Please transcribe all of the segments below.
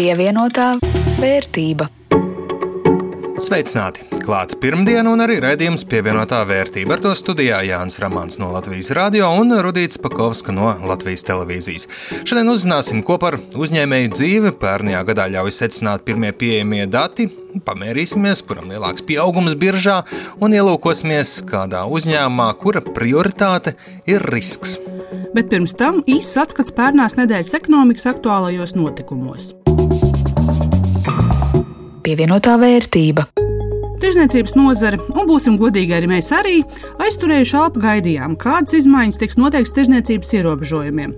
Pievienotā vērtība. Sveicināti! Klāta pirmdiena un arī raidījums pievienotā vērtība. Ar to studijā Jānis Ramāns no Latvijas radio un Rudīts Pakovska no Latvijas televīzijas. Šodien uzzināsim, ko par uzņēmēju dzīvi pērnajā gadā ļauj secināt pirmie pieejamie dati. Pamērīsimies, kuram lielāks pieaugums biržā un ielūkosimies kādā uzņēmumā, kura prioritāte ir risks. Bet pirms tam īsts atskats pērnās nedēļas ekonomikas aktuālajos notikumos pievienotā vērtība. Tirzniecības nozare, un būsim godīgi arī mēs arī, aizturējuši alpu gaidījām, kādas izmaiņas tiks noteikts tirzniecības ierobežojumiem.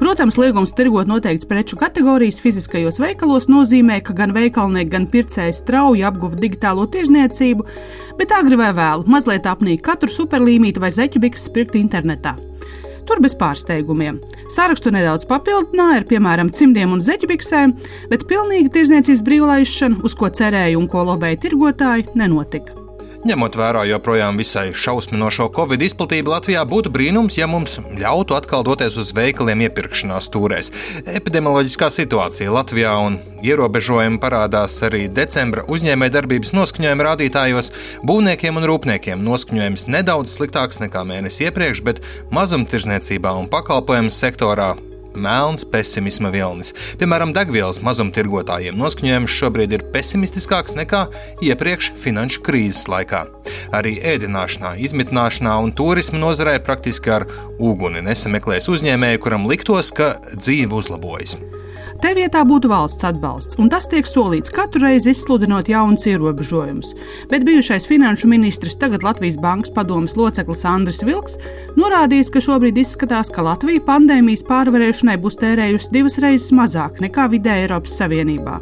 Protams, liegums tirgot noteikts preču kategorijas fiziskajos veikalos nozīmē, ka gan veikalnieki, gan pircēji strauji apguva digitālo tirzniecību, bet agri vai vēlu mazliet apnīk katru superlīmīti vai zeķu bikses pirkt internetā. Tur bez pārsteigumiem. Sarakstu nedaudz papildināja ar, piemēram, cimdiem un zeķibiksēm, bet pilnīga tirzniecības brīvlaišana, uz ko cerēja un ko lobēja tirgotāji, nenotika. Ņemot vērā joprojām visai šausminošo covid izplatību Latvijā, būtu brīnums, ja mums ļautu atkal doties uz veikaliem iepirkšanās stūrēs. Epidemioloģiskā situācija Latvijā un ierobežojumi parādās arī decembra uzņēmējdarbības noskaņojuma rādītājos. Būvniekiem un rūpniekiem noskaņojums nedaudz sliktāks nekā mēnesi iepriekš, bet mazumtirdzniecībā un pakalpojumu sektorā melns pesimisma vilnis. Piemēram, degvielas mazumtirgotājiem noskaņojums šobrīd ir pesimistiskāks nekā iepriekš finanšu krīzes laikā. Arī ēdināšanā, izmitināšanā un turisma nozarē praktiski ar uguni nesameklēs uzņēmēju, kuram liktos, ka dzīve uzlabojas. Te vietā būtu valsts atbalsts, un tas tiek solīts katru reizi izsludinot jaunus ierobežojumus. Bet bijušais finanšu ministrs, tagad Latvijas Bankas padomas loceklis Andris Vilks, norādījis, ka šobrīd izskatās, ka Latvija pandēmijas pārvarēšanai būs tērējusi divas reizes mazāk nekā vidēji Eiropas Savienībā.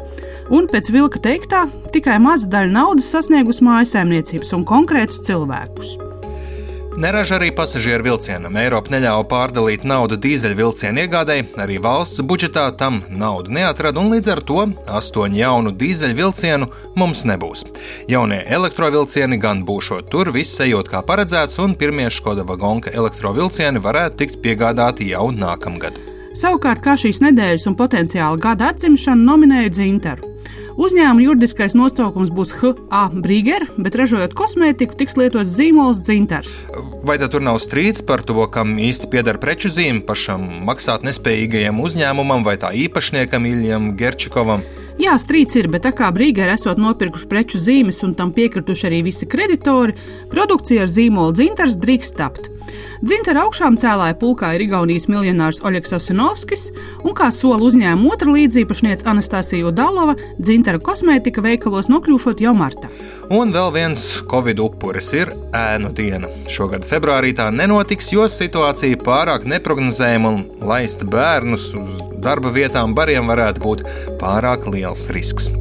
Un pēc Vilka teiktā, tikai maza daļa naudas sasniegus mājasēmniecības un konkrētus cilvēkus. Neraža arī pasažieru vilcienam. Eiropa neļāva pārdalīt naudu dīzeļvilcienu iegādēji, arī valsts budžetā tam naudu neatrada, un līdz ar to astoņu jaunu dīzeļvilcienu mums nebūs. Jaunie elektrovilcieni gan būšot tur, viss ejot kā paredzēts, un pirmie Škoda vagonka elektrovilcieni varētu tikt piegādāti jau nākamgad. Savukārt, kā šīs nedēļas un potenciāli gada atzimšanu nominēja Dzinteru. Uzņēmuma juridiskais nosaukums būs HA Brīger, bet ražojot kosmētiku, tiks lietots zīmols dzintars. Vai tur nav strīds par to, kam īsti pieder preču zīme, pašam maksāt nespējīgajam uzņēmumam vai tā īpašniekam Iljam Gerčikovam? Jā, strīds ir, bet tā kā brīgeri esot nopirkuši preču zīmes un tam piekrituši arī visi kreditori, produkcija ar zīmolu dzintars drīkst tapt. Dzintara augšām cēlāja pulkā ir Igaunijas miljonārs Oļegs Osinovskis, un kā sola uzņēmuma otra līdzīpašniece Anastasija Udalova, dzintara kosmētika veikalos nokļūšot jau martā. Un vēl viens covid upuris ir ēnu diena. Šogad februārī tā nenotiks, jo situācija pārāk neprognozējama un laist bērnus uz darba vietām bariem varētu būt pārāk liels risks.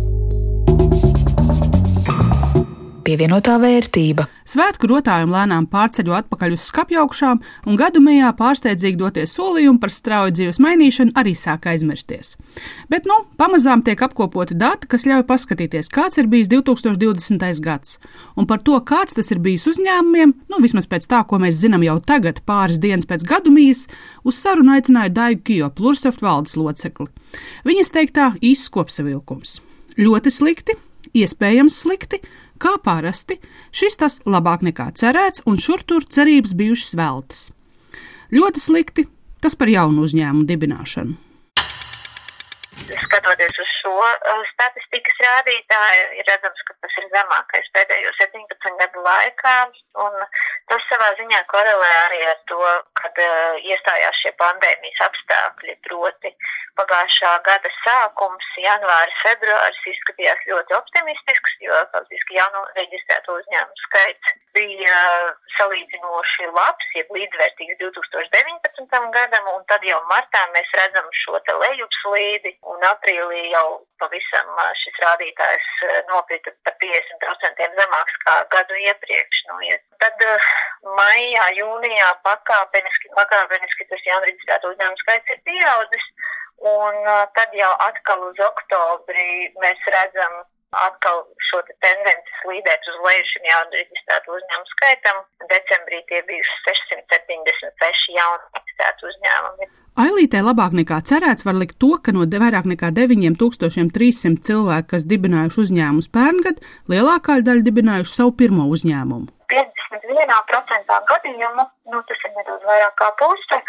Pievienotā vērtība. Svētku rotājumi lēnām pārceļo atpakaļ uz skapjaugšām, un gadu mejā pārsteidzīgi doties solījumi par strauju dzīves mainīšanu arī sāk aizmirsties. Bet, nu, pamazām tiek apkopoti dati, kas ļauj paskatīties, kāds ir bijis 2020. gads, un par to, kāds tas ir bijis uzņēmumiem, nu, vismaz pēc tā, ko mēs zinām jau tagad, pāris dienas pēc gadu mijas, uz sarunu aicināja Daigu Kijo, Plursoft valdes locekli. Viņas teiktā īsts kopsavilkums. Ļoti slikti, iespējams slikti, Kā parasti, šis tas labāk nekā cerēts, un šur tur cerības bijušas veltas. Ļoti slikti tas par jaunu uzņēmumu dibināšanu. Skatoties uz šo uh, statistikas rādītāju, ir redzams, ka tas ir zemākais pēdējo 17 gadu laikā, tas savā ziņā korelē arī ar to, kad uh, iestājās šie pandēmijas apstākļi, proti Pagājušā gada sākums, janvāris, februāris izskatījās ļoti optimistisks, jo faktiski jauno reģistrēto uzņēmumu skaits bija salīdzinoši labs, jeb līdzvērtīgs 2019. gadam, un tad jau martā mēs redzam šo te lejupslīdi, un aprīlī jau pavisam šis rādītājs nokrita par 50% zemāks kā gadu iepriekš. Nu, ja. Tad maijā, jūnijā pakāpeniski, pakāpeniski tas jaunreģistrēto uzņēmumu skaits ir pieaudzis. Un tad jau atkal uz oktobri mēs redzam atkal šo te tendenci slīdēt uz leju šim jaunu reģistrētu uzņēmumu skaitam. Decembrī tie bija 676 jauni reģistrētu uzņēmumi. Ailītē labāk nekā cerēts var likt to, ka no vairāk nekā 9300 cilvēku, kas dibinājuši uzņēmumus pērngad, lielākā daļa dibinājuši savu pirmo uzņēmumu. 51% gadījumu, nu, tas ir nedaudz vairāk kā puse,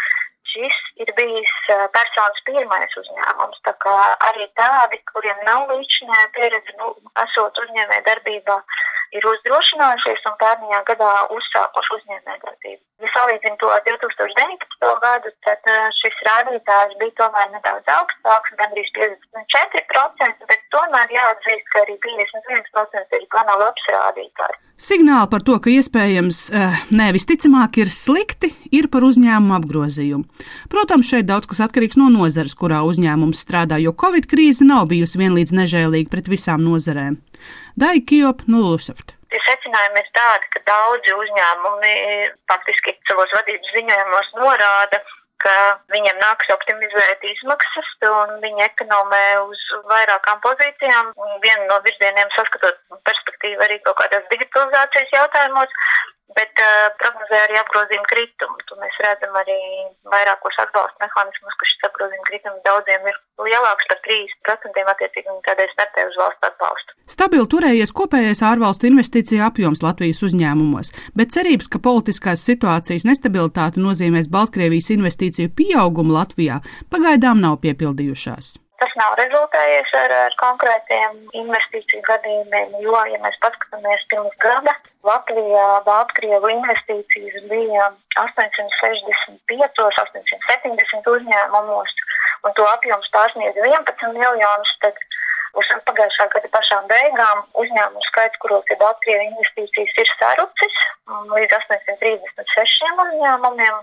šis ir bijis personas pirmais uzņēmums. Tā kā arī tādi, kuriem nav līdzinājuma pieredze, nu, esot uzņēmē darbībā, ir uzdrošinājušies un pērnajā gadā uzsākuši uzņēmē darbību. Ja salīdzinu to ar 2019. gadu, tad šis rādītājs bija tomēr nedaudz augstāks, gandrīz 54%, bet tomēr jāatzīst, ka arī 51% ir gana labs rādītājs. Signāli par to, ka iespējams ne visticamāk ir slikti, ir par uzņēmumu apgrozījumu. Protams, šeit daudz kas atkarīgs no nozares, kurā uzņēmums strādā, jo Covid krīze nav bijusi vienlīdz nežēlīga pret visām nozarēm. Daigi Kijop, Nulusaft. Secinājumi ir tādi, ka daudzi uzņēmumi faktiski savos vadības ziņojumos norāda, ka viņiem nāks optimizēt izmaksas un viņi ekonomē uz vairākām pozīcijām. Vienu no virzieniem saskatot perspektīvu arī kaut kādās digitalizācijas jautājumos, bet uh, prognozē arī apgrozījuma kritumu. Tu mēs redzam arī vairākos atbalsta mehānismus, ka šis apgrozījuma kritums daudziem ir lielāks par 30%, attiecīgi tādēļ startē uz valsts atbalstu. Stabili turējies kopējais ārvalstu investīcija apjoms Latvijas uzņēmumos, bet cerības, ka politiskās situācijas nestabilitāte nozīmēs Baltkrievijas investīciju pieaugumu Latvijā, pagaidām nav piepildījušās. Tas nav rezultējies ar, ar konkrētiem investīciju gadījumiem, jo, ja mēs paskatāmies pirms gada, Latvijā Baltkrievu investīcijas bija 865, 870 uzņēmumos, un to apjoms pārsniedz 11 miljonus, tad uz pagājušā gada pašām beigām uzņēmumu skaits, kuros ir Baltkrievu investīcijas, ir sarucis līdz 836 uzņēmumiem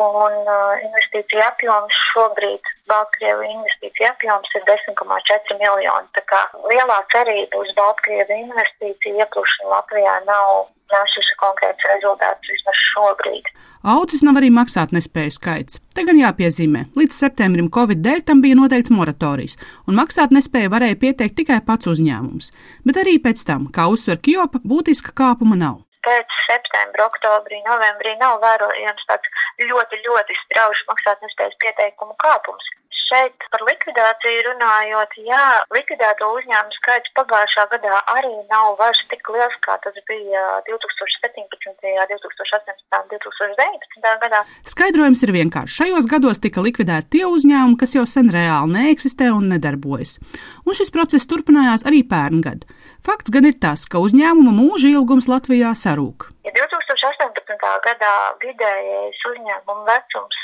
un uh, investīcija apjoms šobrīd Baltkrievu investīcija apjoms ir 10,4 miljoni. Tā kā lielā cerība uz Baltkrievu investīciju ieplušanu Latvijā nav nesuši konkrēts rezultāts vismaz šobrīd. Aucis nav arī maksātnespēju skaits. Te gan jāpiezīmē, līdz septembrim Covid dēļ tam bija noteikts moratorijas, un maksātnespēju varēja pieteikt tikai pats uzņēmums. Bet arī pēc tam, kā uzsver Kjopa, būtiska kāpuma nav pēc septembra, oktobrī, novembrī nav vērojams tāds ļoti, ļoti strauji maksātnespējas pieteikumu kāpums. Šeit par likvidāciju runājot, jā, likvidēto uzņēmumu skaits pagājušā gadā arī nav vairs tik liels, kā tas bija 2017., 2018. un 2019. gadā. Skaidrojums ir vienkāršs. Šajos gados tika likvidēti tie uzņēmumi, kas jau sen reāli neeksistē un nedarbojas. Un šis process turpinājās arī pērngad. Fakts gan ir tas, ka uzņēmuma mūža ilgums Latvijā sarūk. Ja 2018. gadā vidējais uzņēmuma vecums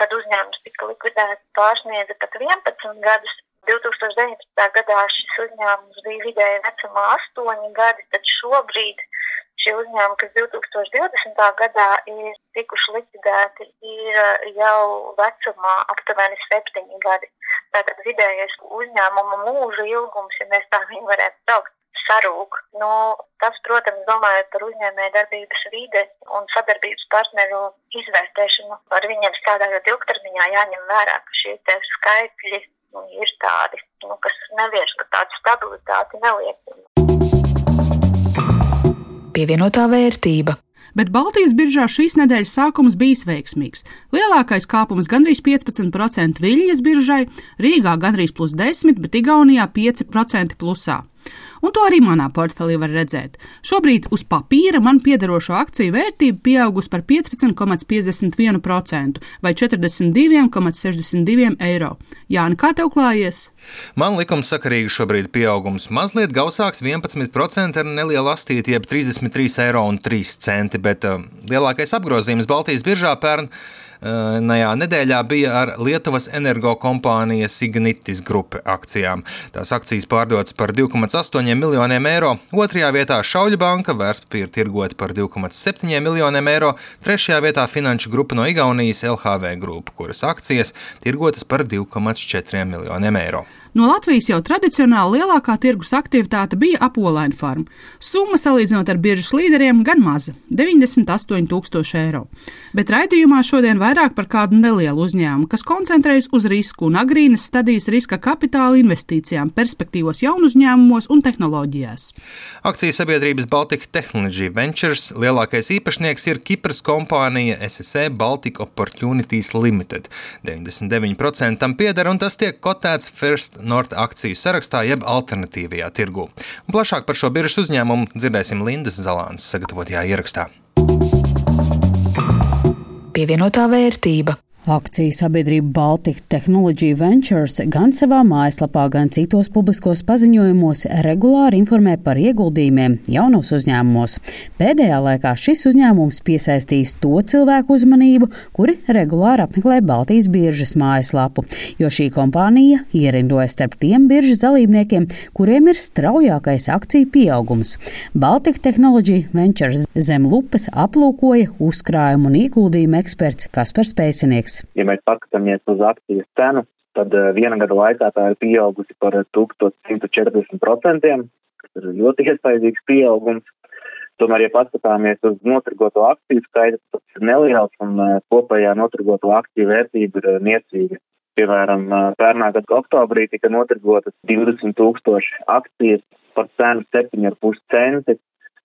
kad uzņēmums tika likvidēts, pārsniedza pat 11 gadus. 2019. gadā šis uzņēmums bija vidēji vecumā 8 gadi, tad šobrīd šie uzņēmumi, kas 2020. gadā ir tikuši likvidēti, ir jau vecumā aptuveni 7 gadi. Tātad vidējais uzņēmuma mūža ilgums, ja mēs tā viņu varētu saukt, sarūk. Nu, tas, protams, domājot par uzņēmēju darbības vide un sadarbības partneru izvērtēšanu, ar viņiem strādājot ilgtermiņā, jāņem vērā, ka šie skaitļi nu, ir tādi, nu, kas nevieš, ka tādu stabilitāti neliecina. Pievienotā vērtība bet Baltijas biržā šīs nedēļas sākums bijis veiksmīgs. Lielākais kāpums gandrīz 15% Viļņas biržai, Rīgā gandrīz plus 10%, bet Igaunijā 5% plusā. Un to arī manā portfelī var redzēt. Šobrīd uz papīra man piederošo akciju vērtība pieaugusi par 15,51% vai 42,62 eiro. Jāni, kā tev klājies? Man likumsakarīgi šobrīd pieaugums mazliet gausāks - 11% ar nelielu astīti, jeb 33,3 eiro, bet uh, lielākais apgrozījums Baltijas biržā pērn Najā nedēļā bija ar Lietuvas energokompānijas Ignitis grupa akcijām. Tās akcijas pārdotas par 2,8 miljoniem eiro, otrajā vietā Šauļa banka vērtspapīra tirgoti par 2,7 miljoniem eiro, trešajā vietā finanšu grupa no Igaunijas LHV grupa, kuras akcijas tirgotas par 2,4 miljoniem eiro. No Latvijas jau tradicionāli lielākā tirgus aktivitāte bija apolaina farma. Summa salīdzinot ar biržas līderiem gan maza - 98 tūkstoši eiro. Bet raidījumā šodien vairāk par kādu nelielu uzņēmumu, kas koncentrējas uz risku un agrīnas stadijas riska kapitāla investīcijām, perspektīvos jaunu uzņēmumos un tehnoloģijās. Akciju sabiedrības Baltika Technology Ventures lielākais īpašnieks ir Kipras kompānija SSE Baltic Opportunities Limited. 99% tam pieder un tas tiek kotēts First North akciju sarakstā jeb alternatīvajā tirgu. Un plašāk par šo biržas uzņēmumu dzirdēsim Lindas Zalāns sagatavotajā ierakstā. Pievienotā vērtība. Akciju sabiedrība Baltic Technology Ventures gan savā mājaslapā, gan citos publiskos paziņojumos regulāri informē par ieguldījumiem jaunos uzņēmumos. Pēdējā laikā šis uzņēmums piesaistīs to cilvēku uzmanību, kuri regulāri apmeklē Baltijas biržas mājaslapu, jo šī kompānija ierindojas starp tiem biržas dalībniekiem, kuriem ir straujākais akciju pieaugums. Baltic Technology Ventures zem lupas aplūkoja uzkrājumu un ieguldījumu eksperts Kaspars Pēcinieks. Ja mēs paskatāmies uz akcijas cenu, tad eh, viena gada laikā tā ir pieaugusi par 1140%, kas ir ļoti iespaidīgs pieaugums. Tomēr, ja paskatāmies uz notirgoto akciju skaitu, tas ir neliels un eh, kopējā notirgoto akciju vērtība ir eh, niecīga. Piemēram, pērnā gada oktobrī tika notirgotas 20 tūkstoši akcijas par cenu 7,5 centi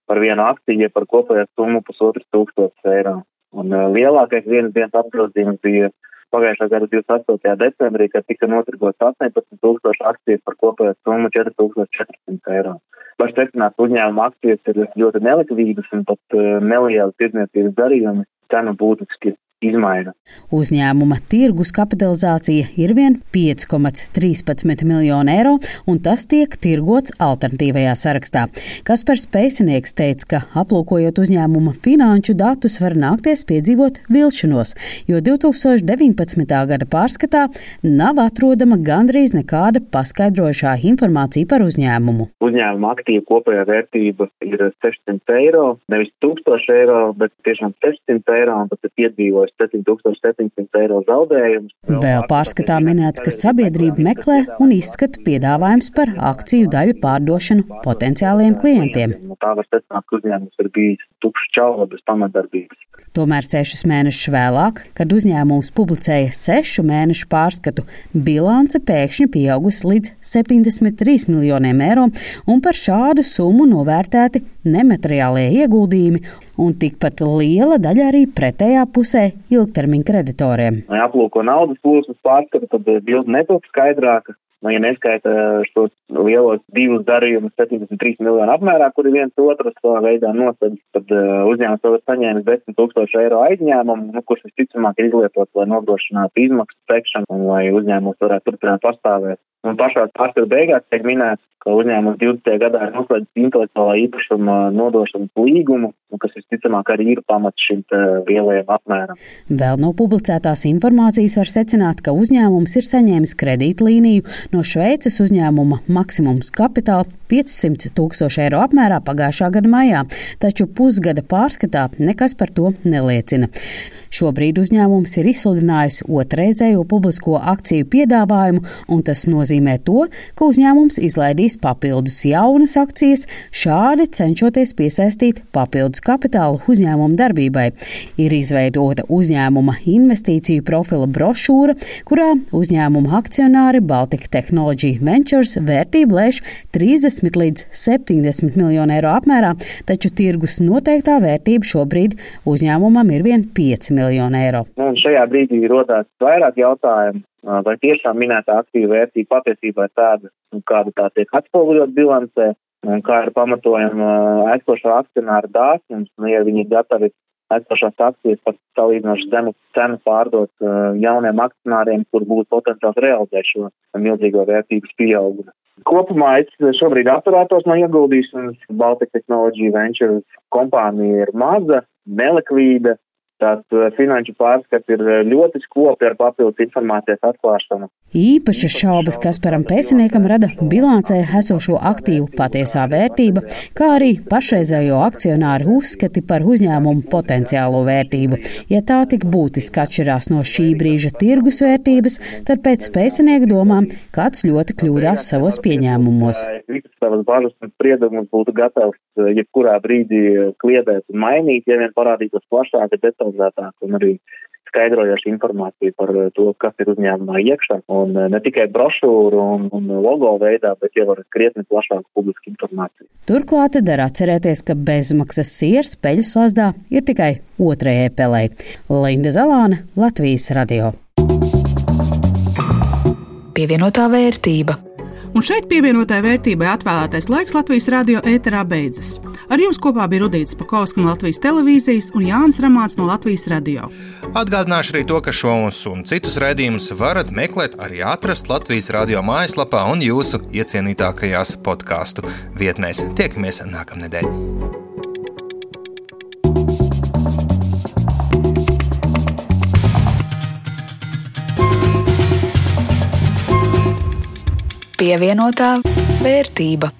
par vienu akciju, par kopējo summu pusotras tūkstošas eiro. Un uh, lielākais vienas dienas apgrozījums bija pagājušā gada 28. decembrī, kad tika notirgots 18,000 akcijas par kopējo summu 4400 eiro. Var secināt, uzņēmuma akcijas ir ļoti nelikvīdas un pat uh, neliela tirdzniecības darījumi cenu būtiski izmaina. Uzņēmuma tirgus kapitalizācija ir vien 5,13 miljonu eiro, un tas tiek tirgots alternatīvajā sarakstā. Kaspars Pēcinieks teica, ka aplūkojot uzņēmuma finanšu datus var nākties piedzīvot vilšanos, jo 2019. gada pārskatā nav atrodama gandrīz nekāda paskaidrojošā informācija par uzņēmumu. Uzņēmuma aktīva kopējā vērtība ir 600 eiro, nevis 1000 eiro, bet tiešām 600 eiro, un tas ir piedzīvojis 7700 eiro zaudējumus. Vēl pārskatā minēts, ka sabiedrība meklē un izskata piedāvājums par akciju daļu pārdošanu potenciāliem klientiem. Tā var secināt, ka uzņēmums ir bijis tukšs čaula bez pamatdarbības. Tomēr sešus mēnešus vēlāk, kad uzņēmums publicēja sešu mēnešu pārskatu, bilance pēkšņi pieaugusi līdz 73 miljoniem eiro, un par šādu summu novērtēti nemateriālie ieguldījumi un tikpat liela daļa arī pretējā pusē ilgtermiņa kreditoriem. Ja aplūko naudas plūsmas pārskatu, tad bilde netop skaidrāka. Nu, ja neskaita šos lielos divus darījumus 73 miljonu apmērā, kuri viens otru savā veidā nosedz, tad uh, uzņēmums vēl ir saņēmis 10 tūkstošu eiro aizņēmumu, nu, kurš visticamāk ir izlietots, lai nodrošinātu izmaksu sekšanu un lai uzņēmums varētu turpināt pastāvēt. Un pašā pārskatu beigās tiek minēts, ka uzņēmums 20. gadā ir noslēdzis intelektuālā īpašuma nodošanas līgumu, kas visticamāk arī ir pamats šim lielajam apmēram. Vēl no publicētās informācijas var secināt, ka uzņēmums ir saņēmis kredītlīniju no Šveices uzņēmuma maksimums kapitāla 500 tūkstoši eiro apmērā pagājušā gada maijā, taču pusgada pārskatā nekas par to neliecina. Šobrīd uzņēmums ir izsludinājis otrreizējo publisko akciju piedāvājumu, un tas nozīmē to, ka uzņēmums izlaidīs papildus jaunas akcijas, šādi cenšoties piesaistīt papildus kapitālu uzņēmuma darbībai. Ir izveidota uzņēmuma investīciju profila brošūra, kurā uzņēmuma akcionāri Baltic Technology Ventures vērtību lēš 30 līdz 70 miljonu eiro apmērā, taču tirgus noteiktā vērtība šobrīd uzņēmumam ir vien 5 miljoni miljonu eiro. Nu, šajā brīdī rodās vairāk jautājumu, vai tiešām minētā aktīva vērtība patiesībā ir tāda, kāda tā tiek atspoguļot bilancē, un kā ir pamatojama aizstošā akcionāra dāsnums, nu, ja viņi ir gatavi aizstošās akcijas par salīdzinoši zemu cenu pārdot uh, jauniem akcionāriem, kur būtu potenciāls realizēt šo milzīgo vērtības pieaugumu. Kopumā es šobrīd atturētos no ieguldīšanas. Baltic Technology Ventures kompānija ir maza, nelikvīda, Tāds finanšu pārskats ir ļoti skopi ar papildus informācijas atklāšanu. Īpašas šaubas Kasparam Pēciniekam rada bilancē esošo aktīvu patiesā vērtība, kā arī pašreizējo akcionāru uzskati par uzņēmumu potenciālo vērtību. Ja tā tik būtiski atšķirās no šī brīža tirgus vērtības, tad pēc Pēcinieka domām kāds ļoti kļūdās savos pieņēmumos. Visas savas bažas un spriedumus būtu gatavs jebkurā brīdī kliedēt un mainīt, ja vien parādītos plašāk, detalizētāk un arī skaidrojoša informācija par to, kas ir uzņēmumā iekšā. Un ne tikai brošūru un, un logo veidā, bet jau ar krietni plašāku publisku informāciju. Turklāt der atcerēties, ka bezmaksas siers peļu slazdā ir tikai otrajai pelē. Linda Zalāne, Latvijas radio. Pievienotā vērtība. Un šeit pievienotai vērtībai atvēlētais laiks Latvijas radio ēterā beidzas. Ar jums kopā bija Rudīts Pakausks no Latvijas televīzijas un Jānis Ramāts no Latvijas radio. Atgādināšu arī to, ka šos un citus raidījumus varat meklēt arī atrast Latvijas radio mājaslapā un jūsu iecienītākajās podkāstu vietnēs. Tiekamies nākamnedēļ! Pievienotā vērtība.